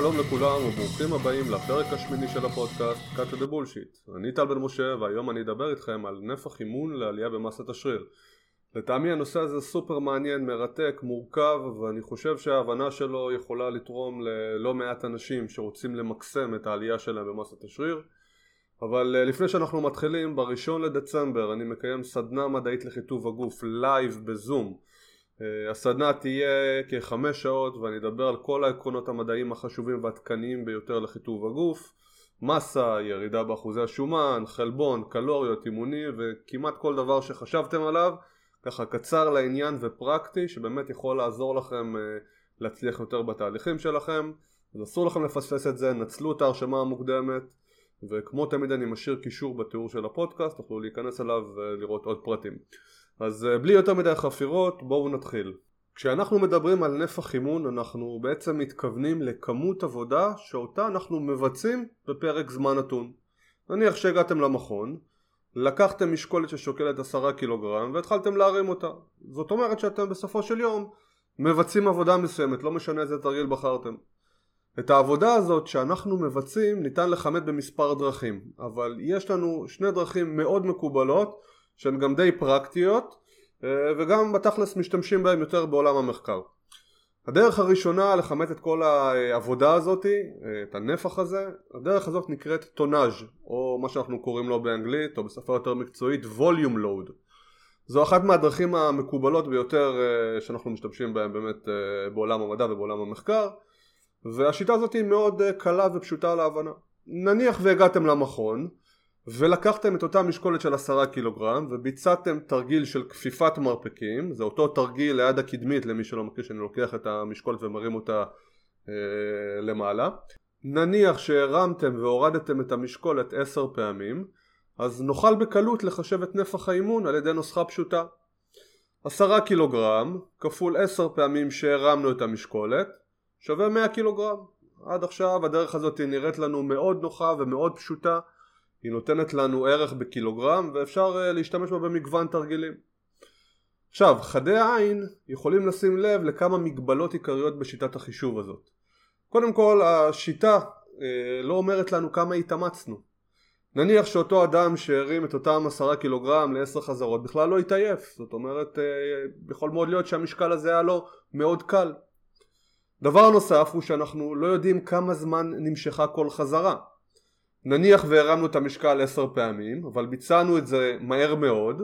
שלום לכולם וברוכים הבאים לפרק השמיני של הפודקאסט cut the bullshit. אני טל בן משה והיום אני אדבר איתכם על נפח אימון לעלייה במסת השריר. לטעמי הנושא הזה סופר מעניין, מרתק, מורכב ואני חושב שההבנה שלו יכולה לתרום ללא מעט אנשים שרוצים למקסם את העלייה שלהם במסת השריר. אבל אה, לפני שאנחנו מתחילים, בראשון לדצמבר אני מקיים סדנה מדעית לחיטוב הגוף live בזום הסדנה תהיה כחמש שעות ואני אדבר על כל העקרונות המדעיים החשובים והעדכניים ביותר לחיטוב הגוף. מסה, ירידה באחוזי השומן, חלבון, קלוריות, אימונים וכמעט כל דבר שחשבתם עליו ככה קצר לעניין ופרקטי שבאמת יכול לעזור לכם אה, להצליח יותר בתהליכים שלכם. אז אסור לכם לפספס את זה, נצלו את ההרשמה המוקדמת וכמו תמיד אני משאיר קישור בתיאור של הפודקאסט, תוכלו להיכנס אליו ולראות עוד פרטים אז אה, בלי יותר מדי חפירות בואו נתחיל. כשאנחנו מדברים על נפח אימון אנחנו בעצם מתכוונים לכמות עבודה שאותה אנחנו מבצעים בפרק זמן נתון. נניח שהגעתם למכון, לקחתם משקולת ששוקלת עשרה קילוגרם והתחלתם להרים אותה. זאת אומרת שאתם בסופו של יום מבצעים עבודה מסוימת, לא משנה איזה תרגיל בחרתם. את העבודה הזאת שאנחנו מבצעים ניתן לכמת במספר דרכים, אבל יש לנו שני דרכים מאוד מקובלות שהן גם די פרקטיות אה, וגם בתכלס משתמשים בהן יותר בעולם המחקר. הדרך הראשונה לכמת את כל העבודה הזאת, אה, את הנפח הזה, הדרך הזאת נקראת טונאז' או מה שאנחנו קוראים לו באנגלית או בשפה יותר מקצועית ווליום לואוד. זו אחת מהדרכים המקובלות ביותר אה, שאנחנו משתמשים בהן באמת בעולם המדע ובעולם המחקר והשיטה הזאת היא מאוד קלה ופשוטה להבנה. נניח והגעתם למכון ולקחתם את אותה משקולת של עשרה קילוגרם וביצעתם תרגיל של כפיפת מרפקים. זה אותו תרגיל ליד הקדמית למי שלא מכיר שאני לוקח את המשקולת ומרים אותה אה, למעלה. נניח שהרמתם והורדתם את המשקולת עשר פעמים אז נוכל בקלות לחשב את נפח האימון על ידי נוסחה פשוטה. עשרה קילוגרם כפול עשר פעמים שהרמנו את המשקולת שווה מאה קילוגרם. עד עכשיו הדרך הזאת נראית לנו מאוד נוחה ומאוד פשוטה היא נותנת לנו ערך בקילוגרם ואפשר uh, להשתמש בה במגוון תרגילים. עכשיו, חדי העין יכולים לשים לב לכמה מגבלות עיקריות בשיטת החישוב הזאת. קודם כל, השיטה uh, לא אומרת לנו כמה התאמצנו. נניח שאותו אדם שהרים את אותם עשרה קילוגרם לעשר חזרות בכלל לא התעייף, זאת אומרת, uh, יכול מאוד להיות שהמשקל הזה היה לו מאוד קל. דבר נוסף הוא שאנחנו לא יודעים כמה זמן נמשכה כל חזרה. נניח והרמנו את המשקל עשר פעמים, אבל ביצענו את זה מהר מאוד,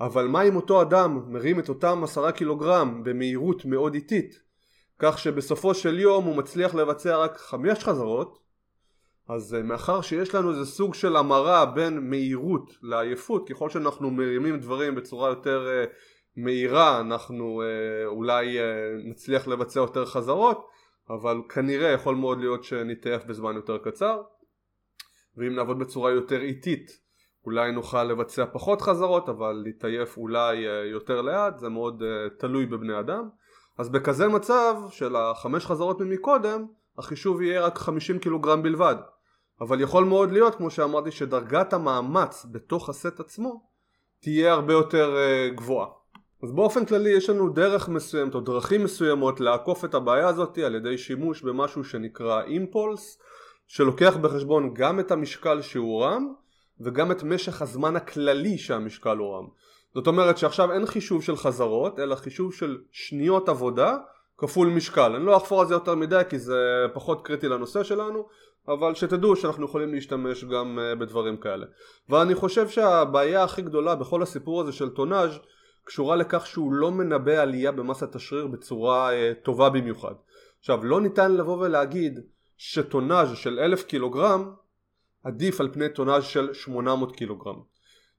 אבל מה אם אותו אדם מרים את אותם עשרה קילוגרם במהירות מאוד איטית, כך שבסופו של יום הוא מצליח לבצע רק חמש חזרות, אז אה, מאחר שיש לנו איזה סוג של המרה בין מהירות לעייפות, ככל שאנחנו מרימים דברים בצורה יותר uh, מהירה אנחנו uh, אולי uh, נצליח לבצע יותר חזרות, אבל כנראה יכול מאוד להיות שנתעייף בזמן יותר קצר. ואם נעבוד בצורה יותר איטית אולי נוכל לבצע פחות חזרות אבל להתעייף אולי אה, יותר לאט זה מאוד אה, תלוי בבני אדם. אז בכזה מצב של החמש חזרות ממקודם החישוב יהיה רק 50 קילוגרם בלבד. אבל יכול מאוד להיות כמו שאמרתי שדרגת המאמץ בתוך הסט עצמו תהיה הרבה יותר אה, גבוהה. אז באופן כללי יש לנו דרך מסוימת או דרכים מסוימות לעקוף את הבעיה הזאת על ידי שימוש במשהו שנקרא אימפולס שלוקח בחשבון גם את המשקל שהורם וגם את משך הזמן הכללי שהמשקל הורם. זאת אומרת שעכשיו אין חישוב של חזרות אלא חישוב של שניות עבודה כפול משקל. אני לא אחפור על זה יותר מדי כי זה פחות קריטי לנושא שלנו אבל שתדעו שאנחנו יכולים להשתמש גם אה, בדברים כאלה. ואני חושב שהבעיה הכי גדולה בכל הסיפור הזה של טונאז' קשורה לכך שהוא לא מנבא עלייה במסת השריר בצורה אה, טובה במיוחד. עכשיו לא ניתן לבוא ולהגיד שטונאז' של אלף קילוגרם עדיף על פני טונאז' של 800 קילוגרם.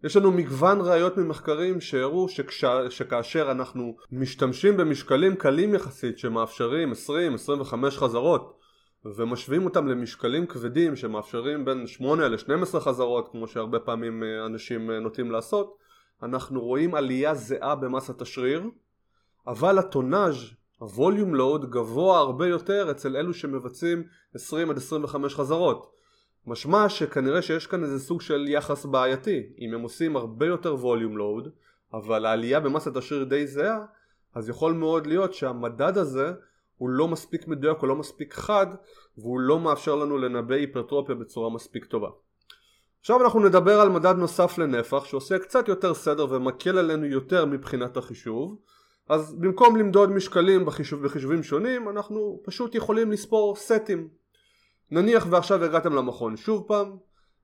יש לנו מגוון ראיות ממחקרים שהראו שכש... שכאשר אנחנו משתמשים במשקלים קלים יחסית שמאפשרים 20-25 חזרות ומשווים אותם למשקלים כבדים שמאפשרים בין 8 ל-12 חזרות כמו שהרבה פעמים אה, אנשים אה, נוטים לעשות אנחנו רואים עלייה זהה במסת השריר אבל הטונאז' הווליום לואוד גבוה הרבה יותר אצל אלו שמבצעים 20 עד 25 חזרות. משמע שכנראה שיש כאן איזה סוג של יחס בעייתי. אם הם עושים הרבה יותר ווליום לואוד אבל העלייה במסת השריר די זהה אז יכול מאוד להיות שהמדד הזה הוא לא מספיק מדויק, הוא לא מספיק חד, והוא לא מאפשר לנו לנבא היפרטרופיה בצורה מספיק טובה. עכשיו אנחנו נדבר על מדד נוסף לנפח שעושה קצת יותר סדר ומקל עלינו יותר מבחינת החישוב אז במקום למדוד משקלים בחישוב, בחישובים שונים אנחנו פשוט יכולים לספור סטים. נניח ועכשיו הגעתם למכון שוב פעם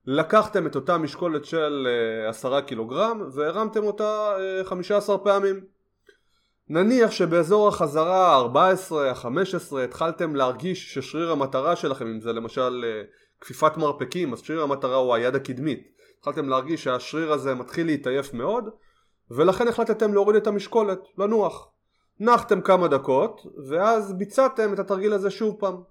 לקחתם את אותה משקולת של אה, עשרה קילוגרם והרמתם אותה אה, חמישה עשר פעמים. נניח שבאזור החזרה ה-14, ה-15 התחלתם להרגיש ששריר המטרה שלכם אם זה למשל אה, כפיפת מרפקים אז שריר המטרה הוא היד הקדמית. התחלתם להרגיש שהשריר הזה מתחיל להתעייף מאוד ולכן החלטתם להוריד את המשקולת, לנוח. נחתם כמה דקות ואז ביצעתם את התרגיל הזה שוב פעם.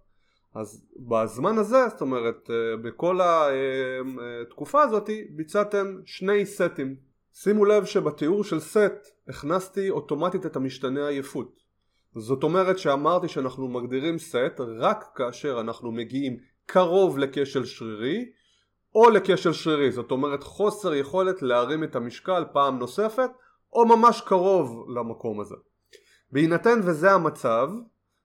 אז בזמן הזה, זאת אומרת אה, בכל התקופה אה, הזאת ביצעתם שני סטים. שימו לב שבתיאור של סט הכנסתי אוטומטית את המשתנה עייפות. זאת אומרת שאמרתי שאנחנו מגדירים סט רק כאשר אנחנו מגיעים קרוב לכשל שרירי או לכשל שרירי, זאת אומרת חוסר יכולת להרים את המשקל פעם נוספת או ממש קרוב למקום הזה. בהינתן וזה המצב,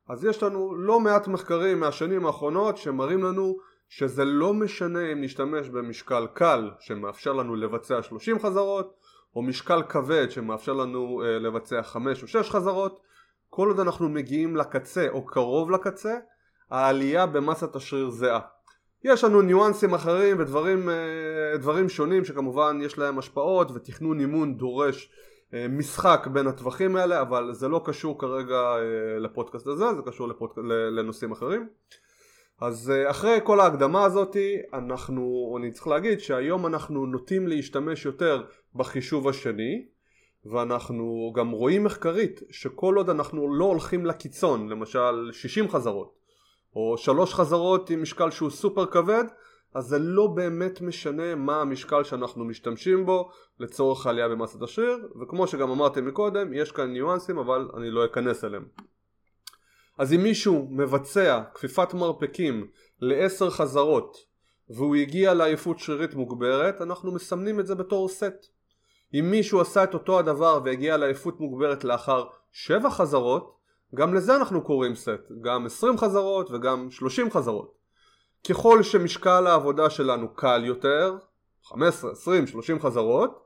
אז יש לנו לא מעט מחקרים מהשנים האחרונות שמראים לנו שזה לא משנה אם נשתמש במשקל קל שמאפשר לנו לבצע 30 חזרות או משקל כבד שמאפשר לנו uh, לבצע 5 או 6 חזרות כל עוד אנחנו מגיעים לקצה או קרוב לקצה העלייה במסת השריר זהה. יש לנו ניואנסים אחרים ודברים אה, שונים שכמובן יש להם השפעות ותכנון אימון דורש אה, משחק בין הטווחים האלה אבל זה לא קשור כרגע אה, לפודקאסט הזה זה קשור לפודק... לנושאים אחרים. אז אחרי כל ההקדמה הזאתי אנחנו, אני צריך להגיד שהיום אנחנו נוטים להשתמש יותר בחישוב השני ואנחנו גם רואים מחקרית שכל עוד אנחנו לא הולכים לקיצון למשל 60 חזרות או שלוש חזרות עם משקל שהוא סופר כבד אז זה לא באמת משנה מה המשקל שאנחנו משתמשים בו לצורך העלייה במסת השריר וכמו שגם אמרתי מקודם יש כאן ניואנסים אבל אני לא אכנס אליהם. אז אם מישהו מבצע כפיפת מרפקים לעשר חזרות והוא הגיע לעייפות שרירית מוגברת אנחנו מסמנים את זה בתור סט. אם מישהו עשה את אותו הדבר והגיע לעייפות מוגברת לאחר שבע חזרות גם לזה אנחנו קוראים סט, גם 20 חזרות וגם 30 חזרות. ככל שמשקל העבודה שלנו קל יותר, 15, 20, 30 חזרות,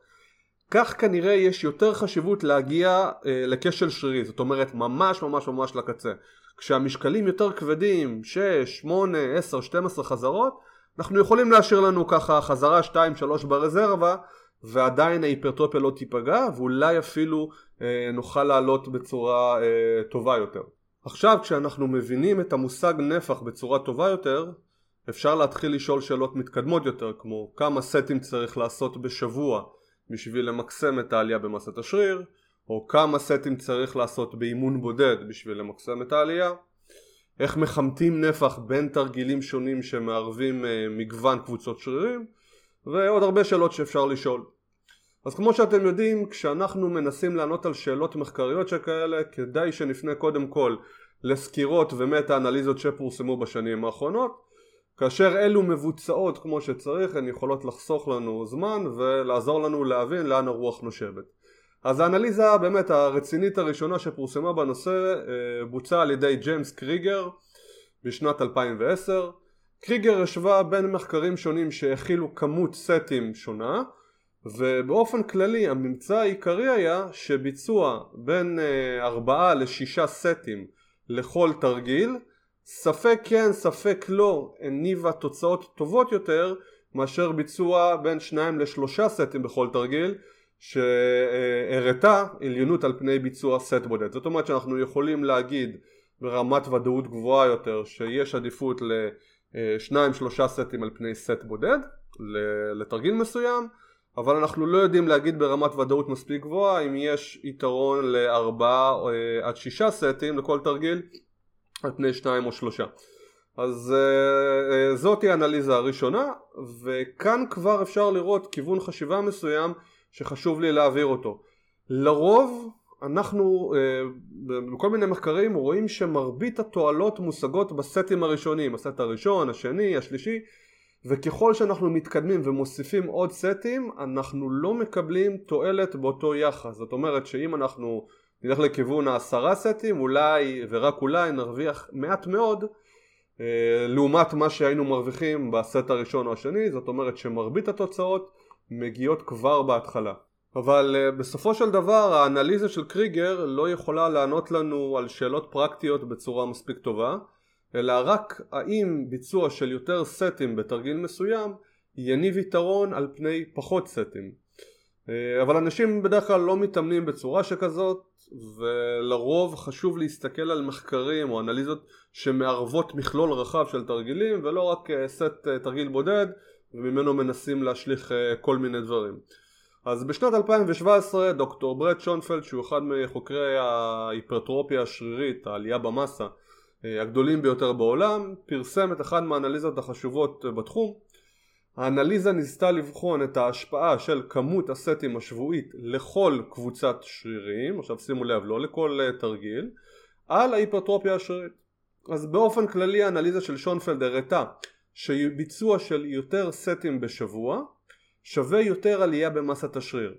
כך כנראה יש יותר חשיבות להגיע אה, לכשל שרירי, זאת אומרת ממש ממש ממש לקצה. כשהמשקלים יותר כבדים, 6, 8, 10, 12 חזרות, אנחנו יכולים להשאיר לנו ככה חזרה 2-3 ברזרבה ועדיין ההיפרטרופיה לא תיפגע ואולי אפילו אה, נוכל לעלות בצורה אה, טובה יותר. עכשיו כשאנחנו מבינים את המושג נפח בצורה טובה יותר אפשר להתחיל לשאול שאלות מתקדמות יותר כמו כמה סטים צריך לעשות בשבוע בשביל למקסם את העלייה במסת השריר או כמה סטים צריך לעשות באימון בודד בשביל למקסם את העלייה איך מחמתים נפח בין תרגילים שונים שמערבים אה, מגוון קבוצות שרירים ועוד הרבה שאלות שאפשר לשאול. אז כמו שאתם יודעים, כשאנחנו מנסים לענות על שאלות מחקריות שכאלה, כדאי שנפנה קודם כל לסקירות ומטה אנליזות שפורסמו בשנים האחרונות, כאשר אלו מבוצעות כמו שצריך, הן יכולות לחסוך לנו זמן ולעזור לנו להבין לאן הרוח נושבת. אז האנליזה באמת הרצינית הראשונה שפורסמה בנושא אה, בוצעה על ידי ג'יימס קריגר בשנת 2010 קריגר השווה בין מחקרים שונים שהכילו כמות סטים שונה ובאופן כללי הממצא העיקרי היה שביצוע בין אה, ארבעה לשישה סטים לכל תרגיל. ספק כן ספק לא הניבה תוצאות טובות יותר מאשר ביצוע בין שניים לשלושה סטים בכל תרגיל שהראתה עליונות על פני ביצוע סט בודד. זאת אומרת שאנחנו יכולים להגיד ברמת ודאות גבוהה יותר שיש עדיפות ל... אה, שניים שלושה סטים על פני סט בודד לתרגיל מסוים אבל אנחנו לא יודעים להגיד ברמת ודאות מספיק גבוהה אם יש יתרון לארבעה אה, עד שישה סטים לכל תרגיל על פני שניים או שלושה. אז uh, זאתי האנליזה הראשונה וכאן כבר אפשר לראות כיוון חשיבה מסוים שחשוב לי להעביר אותו. לרוב אנחנו אה, בכל מיני מחקרים רואים שמרבית התועלות מושגות בסטים הראשונים, הסט הראשון, השני, השלישי וככל שאנחנו מתקדמים ומוסיפים עוד סטים אנחנו לא מקבלים תועלת באותו יחס. זאת אומרת שאם אנחנו נלך לכיוון העשרה סטים אולי ורק אולי נרוויח מעט מאוד אה, לעומת מה שהיינו מרוויחים בסט הראשון או השני זאת אומרת שמרבית התוצאות מגיעות כבר בהתחלה אבל uh, בסופו של דבר האנליזה של קריגר לא יכולה לענות לנו על שאלות פרקטיות בצורה מספיק טובה אלא רק האם ביצוע של יותר סטים בתרגיל מסוים יניב יתרון על פני פחות סטים. uh, אבל אנשים בדרך כלל לא מתאמנים בצורה שכזאת ולרוב חשוב להסתכל על מחקרים או אנליזות שמערבות מכלול רחב של תרגילים ולא רק uh, סט תרגיל בודד וממנו מנסים להשליך כל מיני דברים אז בשנת 2017 דוקטור ברד שונפלד שהוא אחד מחוקרי ההיפרטרופיה השרירית, העלייה במסה אה, הגדולים ביותר בעולם, פרסם את אחת מהאנליזות החשובות בתחום. האנליזה ניסתה לבחון את ההשפעה של כמות הסטים השבועית לכל קבוצת שרירים, עכשיו שימו לב, לא לכל אה, תרגיל, על ההיפרטרופיה השרירית. אז באופן כללי האנליזה של שונפלד הראתה שביצוע של יותר סטים בשבוע שווה יותר עלייה במסת השריר.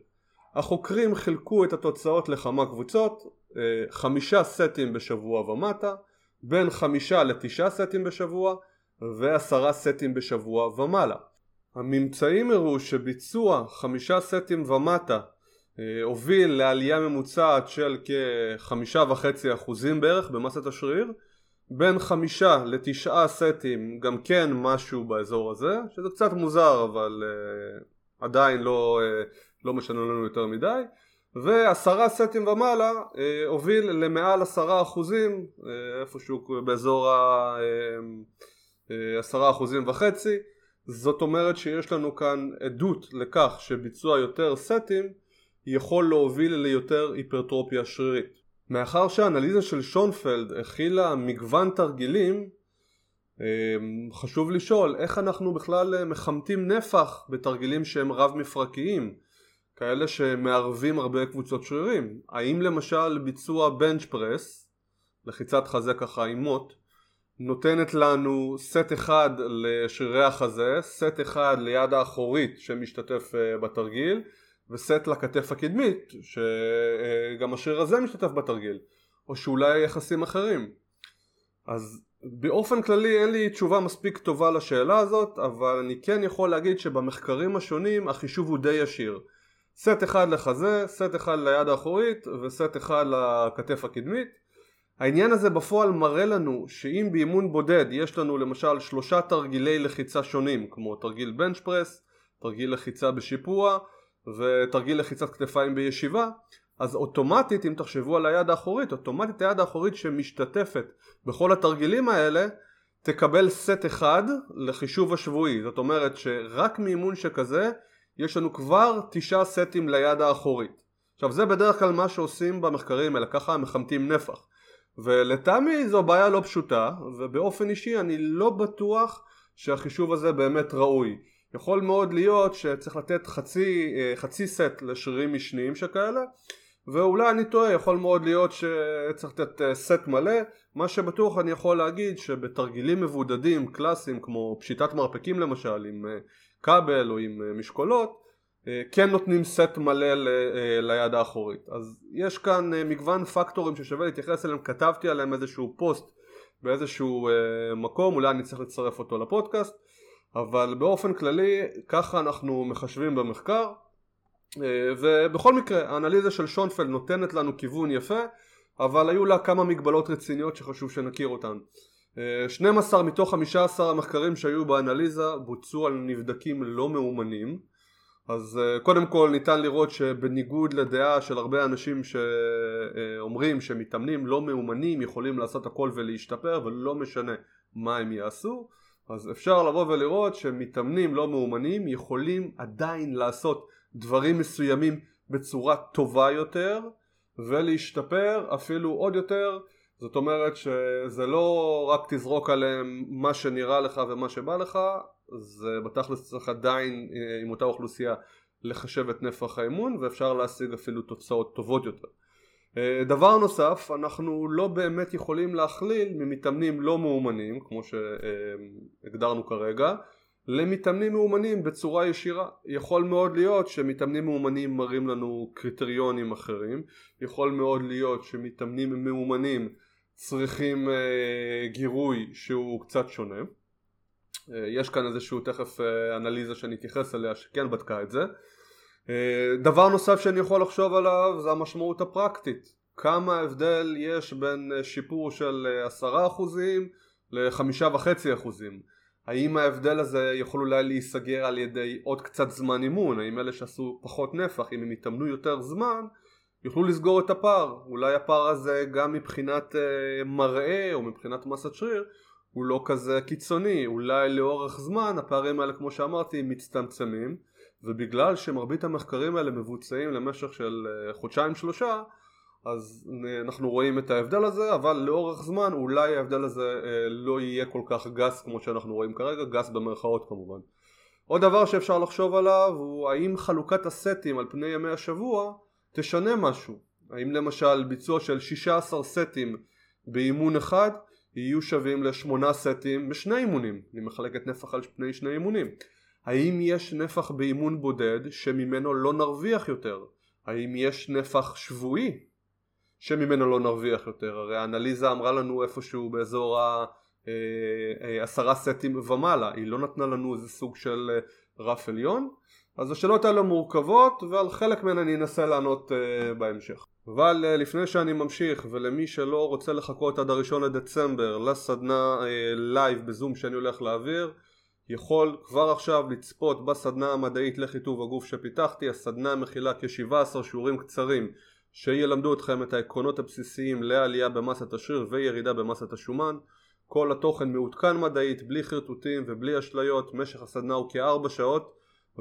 החוקרים חילקו את התוצאות לכמה קבוצות, אה, חמישה סטים בשבוע ומטה, בין חמישה לתשעה סטים בשבוע ועשרה סטים בשבוע ומעלה. הממצאים הראו שביצוע חמישה סטים ומטה אה, הוביל לעלייה ממוצעת של כחמישה וחצי אחוזים בערך במסת השריר בין חמישה לתשעה סטים גם כן משהו באזור הזה שזה קצת מוזר אבל uh, עדיין לא, uh, לא משנה לנו יותר מדי ועשרה סטים ומעלה uh, הוביל למעל עשרה אחוזים uh, איפשהו באזור העשרה אחוזים וחצי. זאת אומרת שיש לנו כאן עדות לכך שביצוע יותר סטים יכול להוביל ליותר היפרטרופיה שרירית. מאחר שהאנליזה של שונפלד הכילה מגוון תרגילים חשוב לשאול איך אנחנו בכלל אה, מחמתים נפח בתרגילים שהם רב מפרקיים כאלה שמערבים הרבה קבוצות שרירים. האם למשל ביצוע בנץ' פרס לחיצת חזה ככה עם מוט נותנת לנו סט אחד לשרירי החזה סט אחד ליד האחורית שמשתתף אה, בתרגיל וסט לכתף הקדמית שגם השריר הזה משתתף בתרגיל או שאולי יחסים אחרים? אז באופן כללי אין לי תשובה מספיק טובה לשאלה הזאת אבל אני כן יכול להגיד שבמחקרים השונים החישוב הוא די ישיר. סט אחד לחזה, סט אחד ליד האחורית וסט אחד לכתף הקדמית. העניין הזה בפועל מראה לנו שאם באימון בודד יש לנו למשל שלושה תרגילי לחיצה שונים כמו תרגיל בנץ' פרס, תרגיל לחיצה בשיפוע ותרגיל לחיצת כתפיים בישיבה אז אוטומטית אם תחשבו על היד האחורית אוטומטית היד האחורית שמשתתפת בכל התרגילים האלה תקבל סט אחד לחישוב השבועי. זאת אומרת שרק מאימון שכזה יש לנו כבר תשעה סטים ליד האחורית. עכשיו זה בדרך כלל מה שעושים במחקרים האלה ככה מחמתים נפח. ולטעמי זו בעיה לא פשוטה ובאופן אישי אני לא בטוח שהחישוב הזה באמת ראוי. יכול מאוד להיות שצריך לתת חצי, אה, חצי סט לשרירים משניים שכאלה ואולי אני טועה, יכול מאוד להיות שצריך לתת אה, סט מלא. מה שבטוח אני יכול להגיד שבתרגילים מבודדים קלאסיים כמו פשיטת מרפקים למשל עם אה, כבל או עם משקולות כן נותנים סט מלא ליד האחורית אז יש כאן מגוון פקטורים ששווה להתייחס אליהם. כתבתי עליהם איזשהו פוסט באיזשהו מקום אולי אני צריך לצרף אותו לפודקאסט אבל באופן כללי ככה אנחנו מחשבים במחקר. אה, ובכל מקרה האנליזה של שונפלד נותנת לנו כיוון יפה אבל היו לה כמה מגבלות רציניות שחשוב שנכיר אותן. 12 אה, מתוך 15 המחקרים שהיו באנליזה בוצעו על נבדקים לא מאומנים. אז אה, קודם כל ניתן לראות שבניגוד לדעה של הרבה אנשים שאומרים שמתאמנים לא מאומנים יכולים לעשות הכל ולהשתפר ולא משנה מה הם יעשו אז אפשר לבוא ולראות שמתאמנים לא מאומנים יכולים עדיין לעשות דברים מסוימים בצורה טובה יותר ולהשתפר אפילו עוד יותר. זאת אומרת שזה לא רק תזרוק עליהם מה שנראה לך ומה שבא לך זה בתכלס צריך עדיין אה, עם אותה אוכלוסייה לחשב את נפח האמון ואפשר להשיג אפילו תוצאות טובות יותר. אה, דבר נוסף, אנחנו לא באמת יכולים להכליל ממתאמנים לא מאומנים, כמו שהגדרנו כרגע, למתאמנים מאומנים בצורה ישירה. יכול מאוד להיות שמתאמנים מאומנים מראים לנו קריטריונים אחרים, יכול מאוד להיות שמתאמנים מאומנים צריכים אה, גירוי שהוא קצת שונה. אה, יש כאן איזשהו תכף אה, אנליזה שאני אתייחס אליה שכן בדקה את זה. אה, דבר נוסף שאני יכול לחשוב עליו זה המשמעות הפרקטית. כמה הבדל יש בין אה, שיפור של אה, עשרה אחוזים לחמישה וחצי אחוזים. האם ההבדל הזה יכול אולי להיסגר על ידי עוד קצת זמן אימון? האם אלה שעשו פחות נפח, אם הם יתאמנו יותר זמן, יוכלו לסגור את הפער? אולי הפער הזה גם מבחינת uh, מראה או מבחינת מסת שריר הוא לא כזה קיצוני, אולי לאורך זמן הפערים האלה כמו שאמרתי מצטמצמים ובגלל שמרבית המחקרים האלה מבוצעים למשך של uh, חודשיים שלושה אז אנחנו רואים את ההבדל הזה, אבל לאורך זמן אולי ההבדל הזה אה, לא יהיה כל כך גס כמו שאנחנו רואים כרגע, גס במרכאות כמובן. עוד דבר שאפשר לחשוב עליו הוא האם חלוקת הסטים על פני ימי השבוע תשנה משהו. האם למשל ביצוע של 16 סטים באימון אחד יהיו שווים לשמונה סטים בשני אימונים, אני מחלק את נפח על פני שני אימונים. האם יש נפח באימון בודד שממנו לא נרוויח יותר? האם יש נפח שבועי שממנו לא נרוויח יותר, הרי האנליזה אמרה לנו איפשהו באזור העשרה אה, אה, סטים ומעלה, היא לא נתנה לנו איזה סוג של אה, רף עליון, אז השאלות האלה מורכבות ועל חלק מהן אני אנסה לענות בהמשך. אבל לפני שאני ממשיך ולמי שלא רוצה לחכות עד הראשון לדצמבר לסדנה לייב בזום שאני הולך להעביר יכול כבר עכשיו לצפות בסדנה המדעית לחיטוב הגוף שפיתחתי, הסדנה מכילה כ-17 שיעורים קצרים שילמדו אתכם את העקרונות הבסיסיים לעלייה במסת השריר וירידה במסת השומן כל התוכן מעודכן מדעית, בלי חרטוטים ובלי אשליות, משך הסדנה הוא כארבע שעות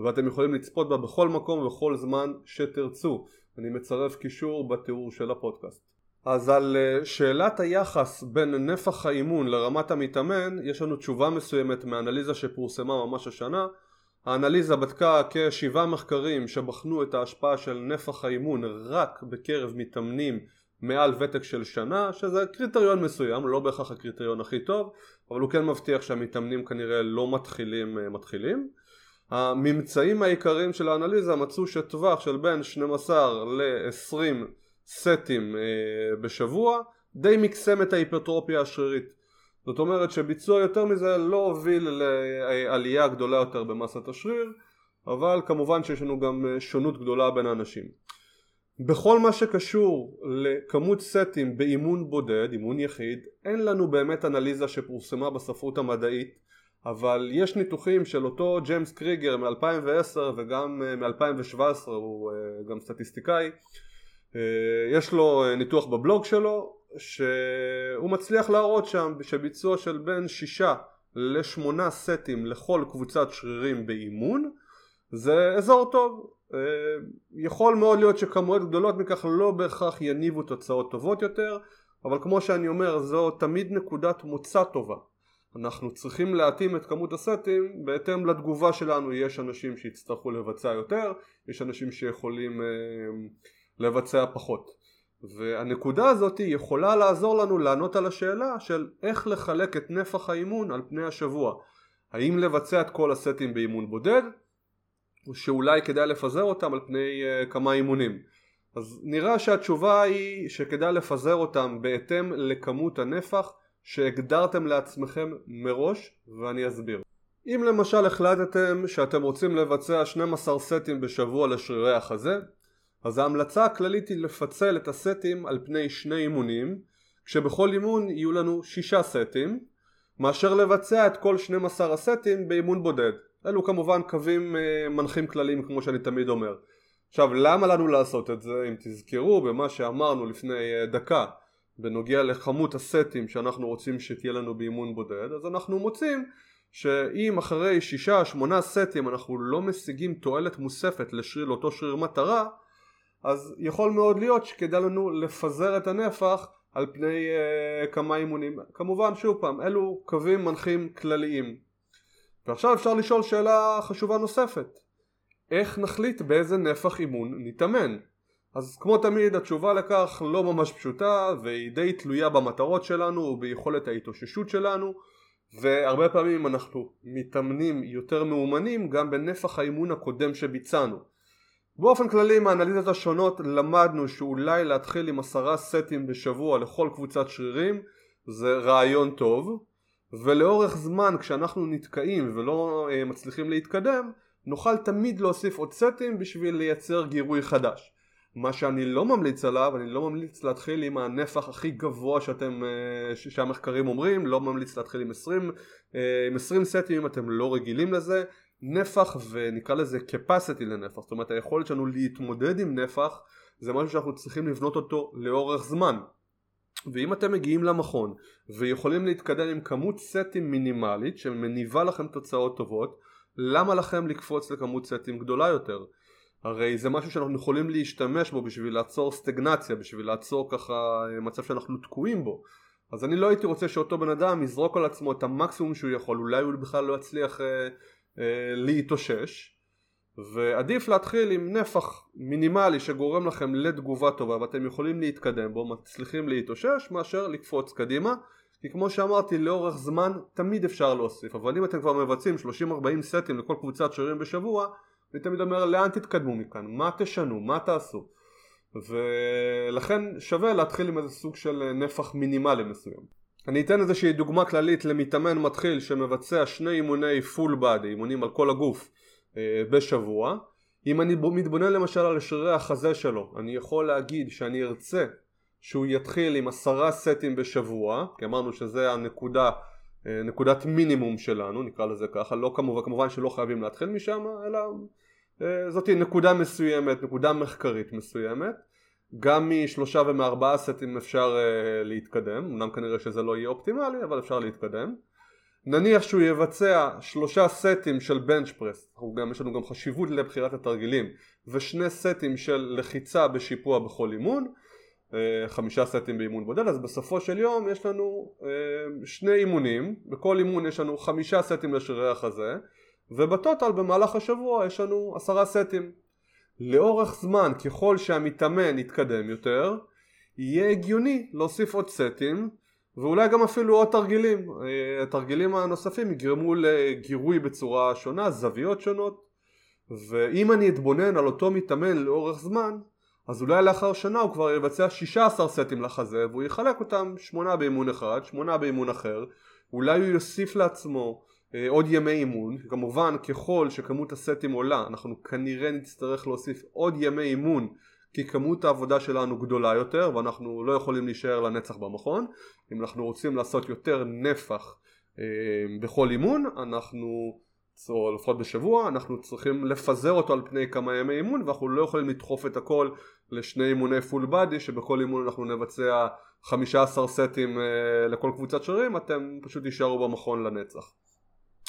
ואתם יכולים לצפות בה בכל מקום ובכל זמן שתרצו. אני מצרף קישור בתיאור של הפודקאסט. אז על אה, שאלת היחס בין נפח האימון לרמת המתאמן, יש לנו תשובה מסוימת מאנליזה שפורסמה ממש השנה האנליזה בדקה כשבעה מחקרים שבחנו את ההשפעה של נפח האימון רק בקרב מתאמנים מעל ותק של שנה שזה קריטריון מסוים, לא בהכרח הקריטריון הכי טוב אבל הוא כן מבטיח שהמתאמנים כנראה לא מתחילים אה, מתחילים. הממצאים העיקריים של האנליזה מצאו שטווח של בין 12 ל-20 סטים אה, בשבוע די מקסם את ההיפרטרופיה השרירית זאת אומרת שביצוע יותר מזה לא הוביל לעלייה גדולה יותר במסת השריר אבל כמובן שיש לנו גם אה, שונות גדולה בין האנשים. בכל מה שקשור לכמות סטים באימון בודד, אימון יחיד, אין לנו באמת אנליזה שפורסמה בספרות המדעית אבל יש ניתוחים של אותו ג'יימס קריגר מ-2010 וגם אה, מ-2017 הוא אה, גם סטטיסטיקאי יש לו ניתוח בבלוג שלו שהוא מצליח להראות שם שביצוע של בין שישה לשמונה סטים לכל קבוצת שרירים באימון זה אזור טוב. אה, יכול מאוד להיות שכמויות גדולות מכך לא בהכרח יניבו תוצאות טובות יותר אבל כמו שאני אומר זו תמיד נקודת מוצא טובה. אנחנו צריכים להתאים את כמות הסטים בהתאם לתגובה שלנו יש אנשים שיצטרכו לבצע יותר יש אנשים שיכולים אה, לבצע פחות והנקודה הזאת יכולה לעזור לנו לענות על השאלה של איך לחלק את נפח האימון על פני השבוע. האם לבצע את כל הסטים באימון בודד או שאולי כדאי לפזר אותם על פני uh, כמה אימונים? אז נראה שהתשובה היא שכדאי לפזר אותם בהתאם לכמות הנפח שהגדרתם לעצמכם מראש ואני אסביר. אם למשל החלטתם שאתם רוצים לבצע 12 סטים בשבוע לשרירי החזה אז ההמלצה הכללית היא לפצל את הסטים על פני שני אימונים כשבכל אימון יהיו לנו שישה סטים מאשר לבצע את כל 12 הסטים באימון בודד. אלו כמובן קווים אה, מנחים כלליים כמו שאני תמיד אומר. עכשיו למה לנו לעשות את זה? אם תזכרו במה שאמרנו לפני אה, דקה בנוגע לכמות הסטים שאנחנו רוצים שתהיה לנו באימון בודד אז אנחנו מוצאים שאם אחרי שישה שמונה סטים אנחנו לא משיגים תועלת מוספת לאותו שריר מטרה אז יכול מאוד להיות שכדאי לנו לפזר את הנפח על פני uh, כמה אימונים. כמובן שוב פעם אלו קווים מנחים כלליים. ועכשיו אפשר לשאול שאלה חשובה נוספת. איך נחליט באיזה נפח אימון נתאמן אז כמו תמיד התשובה לכך לא ממש פשוטה והיא די תלויה במטרות שלנו וביכולת ההתאוששות שלנו והרבה פעמים אנחנו מתאמנים יותר מאומנים גם בנפח האימון הקודם שביצענו. באופן כללי מהאנליזות השונות למדנו שאולי להתחיל עם עשרה סטים בשבוע לכל קבוצת שרירים זה רעיון טוב ולאורך זמן כשאנחנו נתקעים ולא אה, מצליחים להתקדם נוכל תמיד להוסיף עוד סטים בשביל לייצר גירוי חדש. מה שאני לא ממליץ עליו, אני לא ממליץ להתחיל עם הנפח הכי גבוה שאתם, אה, שהמחקרים אומרים, לא ממליץ להתחיל עם 20, אה, עם 20 סטים אם אתם לא רגילים לזה, נפח ונקרא לזה capacity לנפח, זאת אומרת היכולת שלנו להתמודד עם נפח זה משהו שאנחנו צריכים לבנות אותו לאורך זמן. ואם אתם מגיעים למכון ויכולים להתקדם עם כמות סטים מינימלית שמניבה לכם תוצאות טובות למה לכם לקפוץ לכמות סטים גדולה יותר? הרי זה משהו שאנחנו יכולים להשתמש בו בשביל לעצור סטגנציה, בשביל לעצור ככה מצב שאנחנו תקועים בו. אז אני לא הייתי רוצה שאותו בן אדם יזרוק על עצמו את המקסימום שהוא יכול, אולי הוא בכלל לא יצליח אה, אה, להתאושש ועדיף להתחיל עם נפח מינימלי שגורם לכם לתגובה טובה ואתם יכולים להתקדם בו, מצליחים להתאושש מאשר לקפוץ קדימה כי כמו שאמרתי לאורך זמן תמיד אפשר להוסיף אבל אם אתם כבר מבצעים 30-40 סטים לכל קבוצת שרירים בשבוע אני תמיד אומר לאן תתקדמו מכאן, מה תשנו, מה תעשו? ולכן שווה להתחיל עם איזה סוג של נפח מינימלי מסוים אני אתן איזושהי דוגמה כללית למתאמן מתחיל שמבצע שני אימוני פול בדי, אימונים על כל הגוף אה, בשבוע. אם אני מתבונן למשל על שרירי החזה שלו אני יכול להגיד שאני ארצה שהוא יתחיל עם עשרה סטים בשבוע כי אמרנו שזה הנקודה אה, נקודת מינימום שלנו נקרא לזה ככה. לא כמובן, כמובן שלא חייבים להתחיל משם אלא אה, זאתי נקודה מסוימת נקודה מחקרית מסוימת גם משלושה ומארבעה סטים אפשר uh, להתקדם, אמנם כנראה שזה לא יהיה אופטימלי אבל אפשר להתקדם. נניח שהוא יבצע שלושה סטים של בנץ' פרס, גם, יש לנו גם חשיבות לבחירת התרגילים. ושני סטים של לחיצה בשיפוע בכל אימון. uh, חמישה סטים באימון בודד. אז בסופו של יום יש לנו uh, שני אימונים. בכל אימון יש לנו חמישה סטים לשרירי החזה ובטוטל במהלך השבוע יש לנו עשרה סטים לאורך זמן ככל שהמתאמן יתקדם יותר יהיה הגיוני להוסיף עוד סטים ואולי גם אפילו עוד תרגילים. אה, התרגילים הנוספים יגרמו לגירוי בצורה שונה, זוויות שונות ואם אני אתבונן על אותו מתאמן לאורך זמן אז אולי לאחר שנה הוא כבר יבצע 16 סטים לחזה והוא יחלק אותם שמונה באימון אחד, שמונה באימון אחר אולי הוא יוסיף לעצמו עוד ימי אימון, כמובן ככל שכמות הסטים עולה אנחנו כנראה נצטרך להוסיף עוד ימי אימון כי כמות העבודה שלנו גדולה יותר ואנחנו לא יכולים להישאר לנצח במכון. אם אנחנו רוצים לעשות יותר נפח אה, בכל אימון אנחנו או לפחות בשבוע אנחנו צריכים לפזר אותו על פני כמה ימי אימון ואנחנו לא יכולים לדחוף את הכל לשני אימוני פול בדי שבכל אימון אנחנו נבצע 15 סטים אה, לכל קבוצת שרירים אתם פשוט תישארו במכון לנצח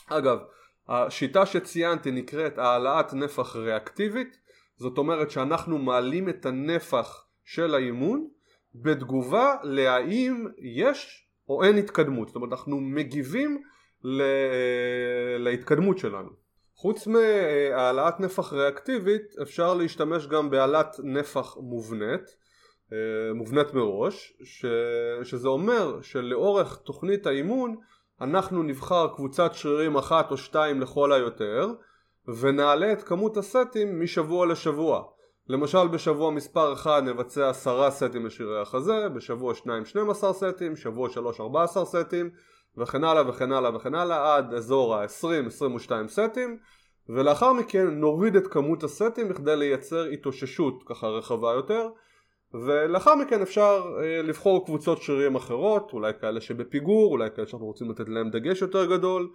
אגב, השיטה שציינתי נקראת העלאת נפח ריאקטיבית, זאת אומרת שאנחנו מעלים את הנפח של האימון בתגובה להאם יש או אין התקדמות, זאת אומרת אנחנו מגיבים להתקדמות שלנו. חוץ מהעלאת נפח ריאקטיבית אפשר להשתמש גם בהעלאת נפח מובנית, אה, מובנית מראש, ש... שזה אומר שלאורך תוכנית האימון אנחנו נבחר קבוצת שרירים אחת או שתיים לכל היותר ונעלה את כמות הסטים משבוע לשבוע. למשל בשבוע מספר 1 נבצע 10 סטים לשרירי החזה, בשבוע 2 12 סטים, שבוע 3 14 סטים וכן הלאה וכן הלאה וכן הלאה עד אזור ה-20-22 סטים. ולאחר מכן נוריד את כמות הסטים בכדי לייצר התאוששות ככה רחבה יותר ולאחר מכן אפשר אה, לבחור קבוצות שרירים אחרות, אולי כאלה שבפיגור, אולי כאלה שאנחנו רוצים לתת להם דגש יותר גדול,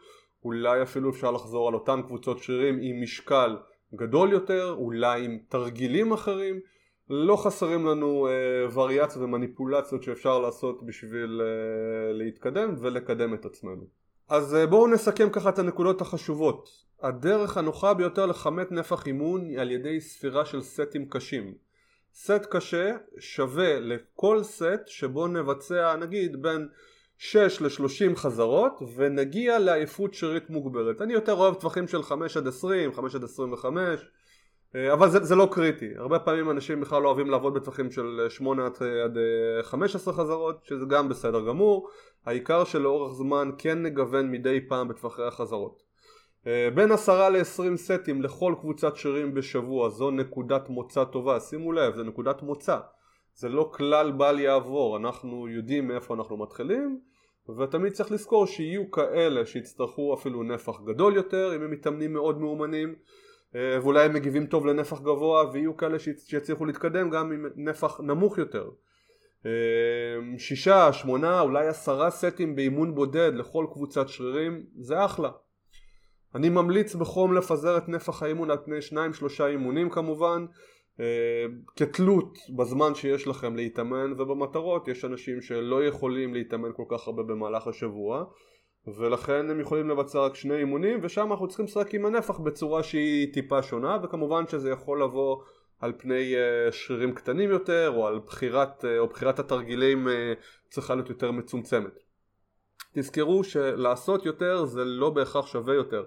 אולי אפילו אפשר לחזור על אותן קבוצות שרירים עם משקל גדול יותר, אולי עם תרגילים אחרים, לא חסרים לנו אה, וריאציות ומניפולציות שאפשר לעשות בשביל אה, להתקדם ולקדם את עצמנו. אז אה, בואו נסכם ככה את הנקודות החשובות. הדרך הנוחה ביותר לכמת נפח אימון היא על ידי ספירה של סטים קשים. סט קשה שווה לכל סט שבו נבצע נגיד בין 6 ל-30 חזרות ונגיע לעייפות שרית מוגברת. אני יותר אוהב טווחים של 5 עד 20, 5 עד 25 אה, אבל זה, זה לא קריטי, הרבה פעמים אנשים בכלל לא אוהבים לעבוד בטווחים של 8 עד, עד 15 חזרות, שזה גם בסדר גמור, העיקר שלאורך זמן כן נגוון מדי פעם בטווחי החזרות. בין 10 ל-20 סטים לכל קבוצת שרירים בשבוע, זו נקודת מוצא טובה, שימו לב, זה נקודת מוצא, זה לא כלל בל יעבור, אנחנו יודעים מאיפה אנחנו מתחילים ותמיד צריך לזכור שיהיו כאלה שיצטרכו אפילו נפח גדול יותר אם הם מתאמנים מאוד מאומנים אה, ואולי הם מגיבים טוב לנפח גבוה ויהיו כאלה שיצליחו להתקדם גם עם נפח נמוך יותר. אה, שישה, שמונה, אולי עשרה סטים באימון בודד לכל קבוצת שרירים זה אחלה אני ממליץ בחום לפזר את נפח האימון על פני שניים שלושה אימונים כמובן אה, כתלות בזמן שיש לכם להתאמן ובמטרות יש אנשים שלא יכולים להתאמן כל כך הרבה במהלך השבוע ולכן הם יכולים לבצע רק שני אימונים ושם אנחנו צריכים לשחק עם הנפח בצורה שהיא טיפה שונה וכמובן שזה יכול לבוא על פני אה, שרירים קטנים יותר או על בחירת, אה, או בחירת התרגילים צריכה להיות יותר מצומצמת. תזכרו שלעשות יותר זה לא בהכרח שווה יותר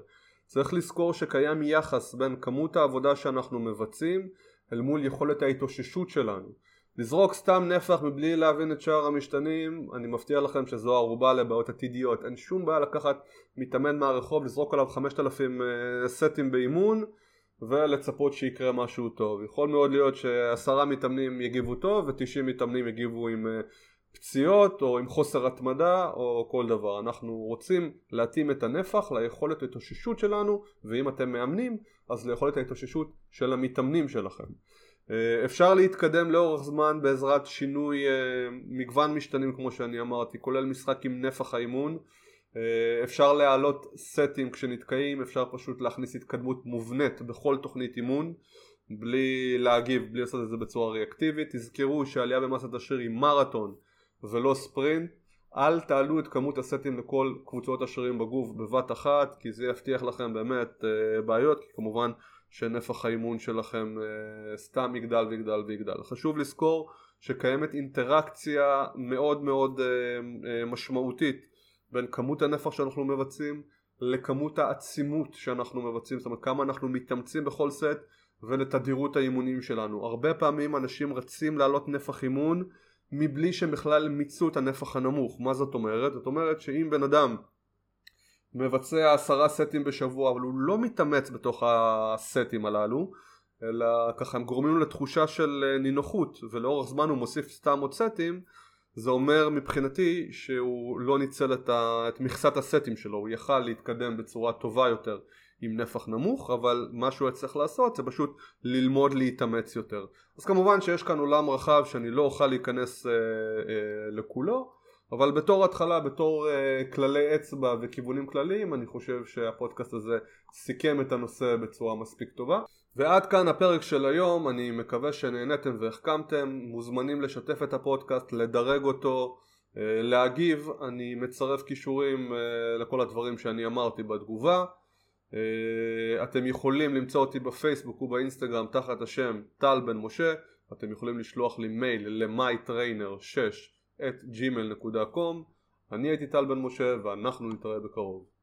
צריך לזכור שקיים יחס בין כמות העבודה שאנחנו מבצעים אל מול יכולת ההתאוששות שלנו. לזרוק סתם נפח מבלי להבין את שאר המשתנים, אני מבטיח לכם שזו ערובה לבעיות עתידיות. אין שום בעיה לקחת מתאמן מהרחוב, לזרוק עליו 5,000 אה, סטים באימון ולצפות שיקרה משהו טוב. יכול מאוד להיות שעשרה מתאמנים יגיבו טוב ותשעים מתאמנים יגיבו עם אה, פציעות או עם חוסר התמדה או כל דבר. אנחנו רוצים להתאים את הנפח ליכולת ההתאוששות שלנו ואם אתם מאמנים אז ליכולת ההתאוששות של המתאמנים שלכם. אה, אפשר להתקדם לאורך זמן בעזרת שינוי אה, מגוון משתנים כמו שאני אמרתי כולל משחק עם נפח האימון אה, אפשר להעלות סטים כשנתקעים אפשר פשוט להכניס התקדמות מובנית בכל תוכנית אימון בלי להגיב, בלי לעשות את זה בצורה ריאקטיבית תזכרו שעלייה במסת השריר היא מרתון ולא ספרינט אל תעלו את כמות הסטים לכל קבוצות השרירים בגוף בבת אחת כי זה יבטיח לכם באמת אה, בעיות כי כמובן שנפח האימון שלכם אה, סתם יגדל ויגדל ויגדל. חשוב לזכור שקיימת אינטראקציה מאוד מאוד אה, משמעותית בין כמות הנפח שאנחנו מבצעים לכמות העצימות שאנחנו מבצעים, זאת אומרת כמה אנחנו מתאמצים בכל סט ולתדירות האימונים שלנו. הרבה פעמים אנשים רצים לעלות נפח אימון מבלי שהם בכלל מיצו את הנפח הנמוך. מה זאת אומרת? זאת אומרת שאם בן אדם מבצע עשרה סטים בשבוע אבל הוא לא מתאמץ בתוך הסטים הללו אלא ככה הם גורמים לתחושה של אה, נינוחות ולאורך זמן הוא מוסיף סתם עוד סטים זה אומר מבחינתי שהוא לא ניצל את, ה... את מכסת הסטים שלו, הוא יכל להתקדם בצורה טובה יותר עם נפח נמוך, אבל מה שהוא יצטרך לעשות זה פשוט ללמוד להתאמץ יותר. אז כמובן שיש כאן עולם רחב שאני לא אוכל להיכנס אה, אה, לכולו, אבל בתור התחלה, בתור אה, כללי אצבע וכיוונים כלליים, אני חושב שהפודקאסט הזה סיכם את הנושא בצורה מספיק טובה. ועד כאן הפרק של היום, אני מקווה שנהנתם והחכמתם, מוזמנים לשתף את הפודקאסט, לדרג אותו, אה, להגיב, אני מצרף כישורים אה, לכל הדברים שאני אמרתי בתגובה. אה, אתם יכולים למצוא אותי בפייסבוק ובאינסטגרם תחת השם טל בן משה, אתם יכולים לשלוח לי מייל ל-mytrainer6 at gmail.com אני הייתי טל בן משה ואנחנו נתראה בקרוב